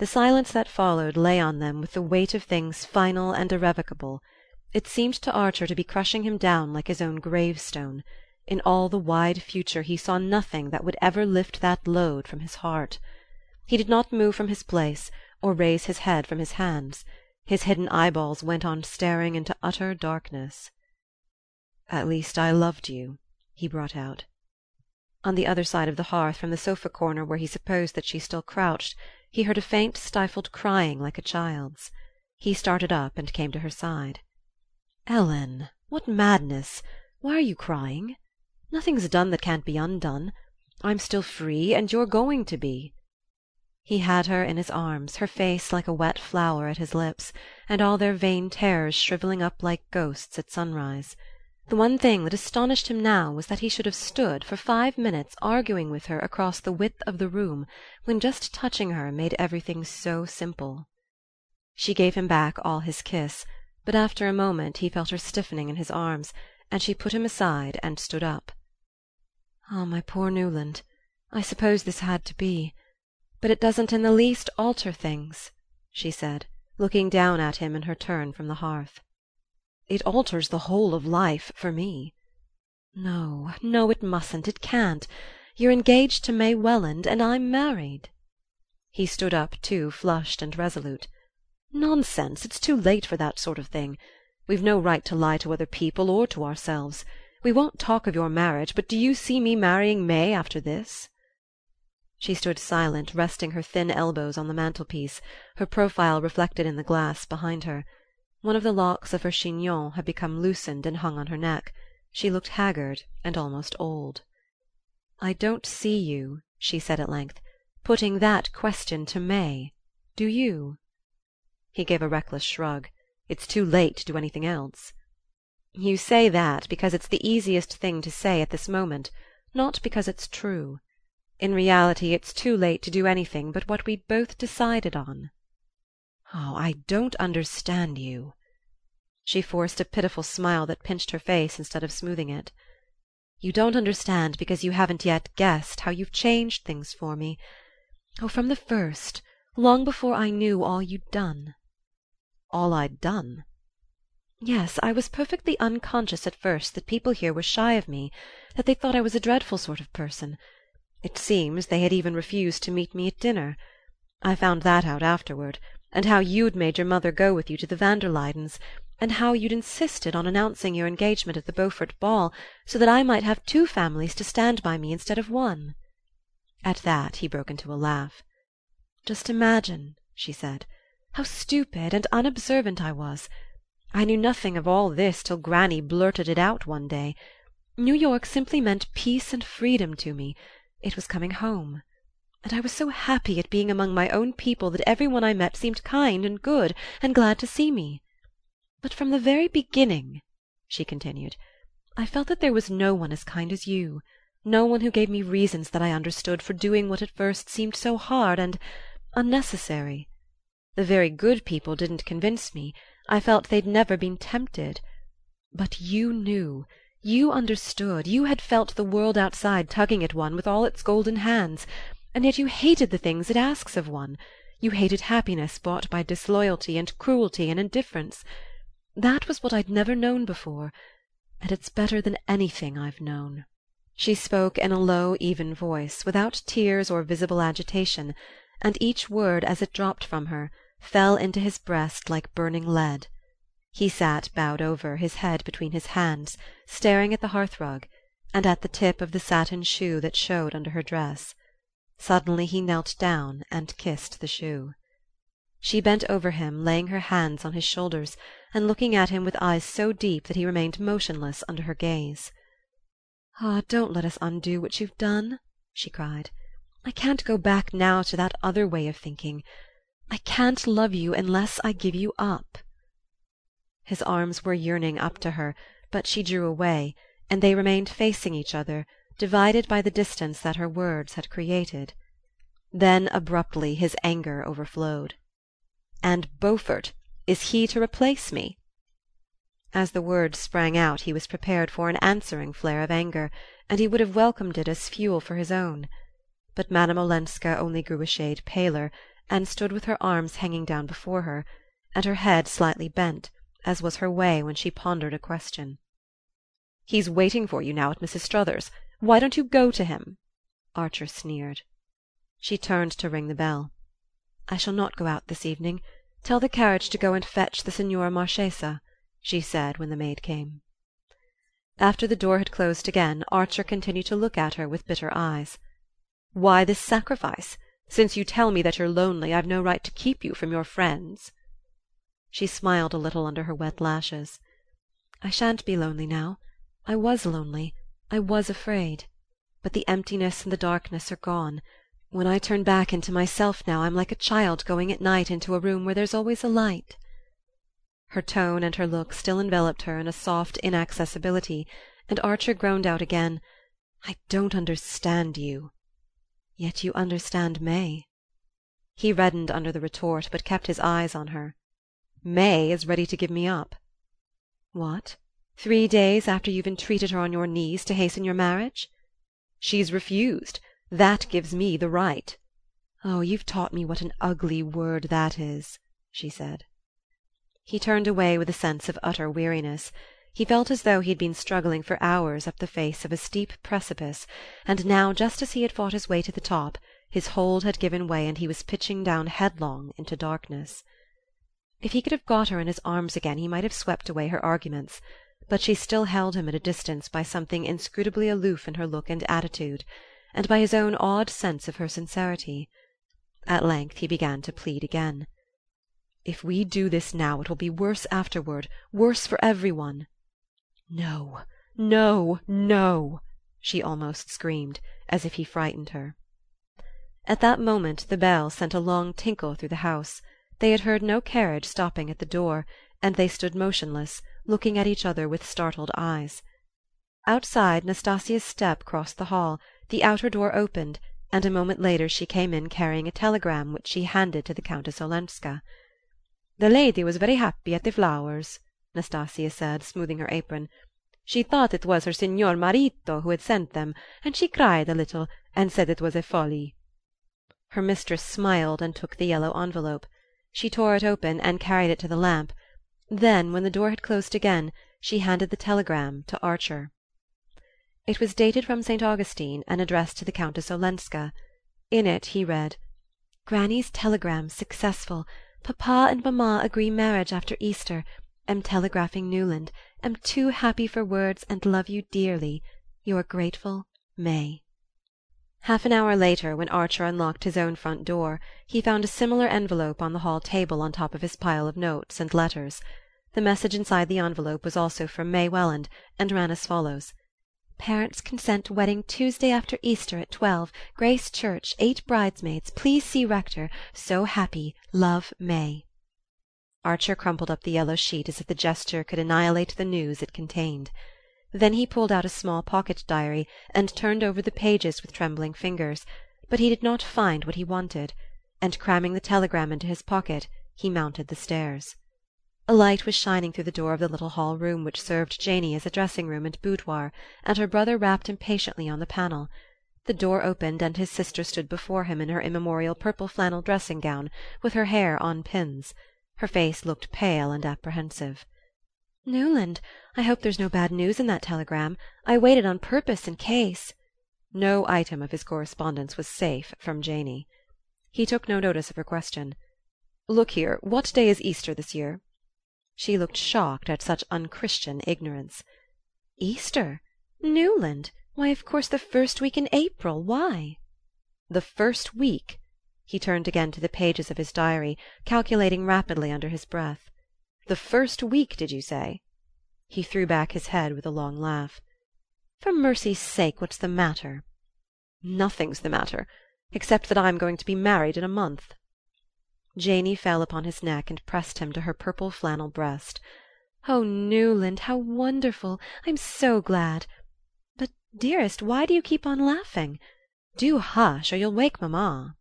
The silence that followed lay on them with the weight of things final and irrevocable. It seemed to Archer to be crushing him down like his own gravestone. In all the wide future he saw nothing that would ever lift that load from his heart. He did not move from his place, or raise his head from his hands. His hidden eyeballs went on staring into utter darkness. "At least I loved you," he brought out. On the other side of the hearth, from the sofa corner where he supposed that she still crouched, he heard a faint stifled crying like a child's. He started up and came to her side. "Ellen, what madness! Why are you crying? Nothing's done that can't be undone. I'm still free, and you're going to be." He had her in his arms, her face like a wet flower at his lips, and all their vain terrors shrivelling up like ghosts at sunrise. The one thing that astonished him now was that he should have stood for five minutes arguing with her across the width of the room, when just touching her made everything so simple. She gave him back all his kiss, but after a moment he felt her stiffening in his arms, and she put him aside and stood up. "Ah, my poor Newland, I suppose this had to be. But it doesn't in the least alter things," she said, looking down at him in her turn from the hearth. "It alters the whole of life for me." "No, no, it mustn't, it can't. You're engaged to May Welland, and I'm married." He stood up too, flushed and resolute. "Nonsense! It's too late for that sort of thing. We've no right to lie to other people or to ourselves. We won't talk of your marriage, but do you see me marrying May after this?" She stood silent, resting her thin elbows on the mantelpiece, her profile reflected in the glass behind her. One of the locks of her chignon had become loosened and hung on her neck. She looked haggard and almost old. "I don't see you," she said at length, "putting that question to May. Do you?" He gave a reckless shrug. "It's too late to do anything else." "You say that because it's the easiest thing to say at this moment, not because it's true. In reality it's too late to do anything but what we'd both decided on." "Oh, I don't understand you!" She forced a pitiful smile that pinched her face instead of smoothing it. "You don't understand because you haven't yet guessed how you've changed things for me. Oh, from the first long before I knew all you'd done." "All I'd done?" "Yes, I was perfectly unconscious at first that people here were shy of me, that they thought I was a dreadful sort of person. It seems they had even refused to meet me at dinner. I found that out afterward, and how you'd made your mother go with you to the van der Luydens', and how you'd insisted on announcing your engagement at the Beaufort ball, so that I might have two families to stand by me instead of one." At that he broke into a laugh. "Just imagine," she said, "how stupid and unobservant I was! I knew nothing of all this till granny blurted it out one day. New York simply meant peace and freedom to me. It was coming home. And I was so happy at being among my own people that every one I met seemed kind and good and glad to see me. But from the very beginning," she continued, "I felt that there was no one as kind as you, no one who gave me reasons that I understood for doing what at first seemed so hard and unnecessary. The very good people didn't convince me; I felt they'd never been tempted. But you knew. You understood, you had felt the world outside tugging at one with all its golden hands, and yet you hated the things it asks of one; you hated happiness bought by disloyalty and cruelty and indifference. That was what I'd never known before, and it's better than anything I've known." She spoke in a low even voice, without tears or visible agitation, and each word, as it dropped from her, fell into his breast like burning lead. He sat bowed over, his head between his hands, staring at the hearth-rug, and at the tip of the satin shoe that showed under her dress. Suddenly he knelt down and kissed the shoe. She bent over him, laying her hands on his shoulders, and looking at him with eyes so deep that he remained motionless under her gaze. "Ah, don't let us undo what you've done!" she cried. "I can't go back now to that other way of thinking. I can't love you unless I give you up." His arms were yearning up to her, but she drew away, and they remained facing each other, divided by the distance that her words had created. Then abruptly his anger overflowed. "And Beaufort is he to replace me?" As the words sprang out he was prepared for an answering flare of anger, and he would have welcomed it as fuel for his own. But Madame Olenska only grew a shade paler and stood with her arms hanging down before her, and her head slightly bent, as was her way when she pondered a question. "He's waiting for you now at Mrs. Struthers's. Why don't you go to him?" Archer sneered. She turned to ring the bell. "I shall not go out this evening. Tell the carriage to go and fetch the Signora Marchesa," she said when the maid came. After the door had closed again Archer continued to look at her with bitter eyes. "Why this sacrifice? Since you tell me that you're lonely I've no right to keep you from your friends." She smiled a little under her wet lashes. "I shan't be lonely now. I was lonely. I was afraid. But the emptiness and the darkness are gone. When I turn back into myself now I'm like a child going at night into a room where there's always a light." Her tone and her look still enveloped her in a soft inaccessibility, and Archer groaned out again: "I don't understand you." "Yet you understand May." He reddened under the retort, but kept his eyes on her. "May is ready to give me up." "What? Three days after you've entreated her on your knees to hasten your marriage?" "She's refused. That gives me the right." "Oh, you've taught me what an ugly word that is," she said. He turned away with a sense of utter weariness. He felt as though he had been struggling for hours up the face of a steep precipice, and now, just as he had fought his way to the top, his hold had given way and he was pitching down headlong into darkness. If he could have got her in his arms again he might have swept away her arguments; but she still held him at a distance by something inscrutably aloof in her look and attitude, and by his own odd sense of her sincerity. At length he began to plead again. "If we do this now it will be worse afterward worse for every one. "No, no, no!" she almost screamed, as if he frightened her. At that moment the bell sent a long tinkle through the house. They had heard no carriage stopping at the door, and they stood motionless, looking at each other with startled eyes. Outside Nastasia's step crossed the hall, the outer door opened, and a moment later she came in carrying a telegram which she handed to the Countess Olenska. "The lady was very happy at the flowers. Nastasia said, smoothing her apron. She thought it was her signor marito who had sent them, and she cried a little, and said it was a folly." Her mistress smiled and took the yellow envelope. She tore it open and carried it to the lamp. Then, when the door had closed again, she handed the telegram to Archer. It was dated from St. Augustine and addressed to the Countess Olenska. In it he read: "Granny's telegram successful. Papa and mamma agree marriage after Easter. Am telegraphing Newland. Am too happy for words and love you dearly. Your grateful May." Half an hour later, when Archer unlocked his own front door, he found a similar envelope on the hall table on top of his pile of notes and letters. The message inside the envelope was also from May Welland, and ran as follows: "Parents consent wedding Tuesday after Easter at twelve, Grace Church, eight bridesmaids. Please see rector. So happy. Love, May." Archer crumpled up the yellow sheet as if the gesture could annihilate the news it contained. Then he pulled out a small pocket diary and turned over the pages with trembling fingers; but he did not find what he wanted, and cramming the telegram into his pocket he mounted the stairs. A light was shining through the door of the little hall room which served Janey as a dressing room and boudoir, and her brother rapped impatiently on the panel. The door opened and his sister stood before him in her immemorial purple flannel dressing gown, with her hair on pins. Her face looked pale and apprehensive. "Newland, I hope there's no bad news in that telegram. I waited on purpose in case No item of his correspondence was safe from Janey. He took no notice of her question. "Look here, what day is Easter this year?" She looked shocked at such unchristian ignorance. "Easter? Newland! Why, of course, the first week in April. Why?" "The first week!" He turned again to the pages of his diary, calculating rapidly under his breath. "The first week, did you say?" He threw back his head with a long laugh. "For mercy's sake, what's the matter?" "Nothing's the matter except that I'm going to be married in a month." Janey fell upon his neck and pressed him to her purple flannel breast. "Oh, Newland, how wonderful! I'm so glad! But, dearest, why do you keep on laughing? Do hush, or you'll wake mamma."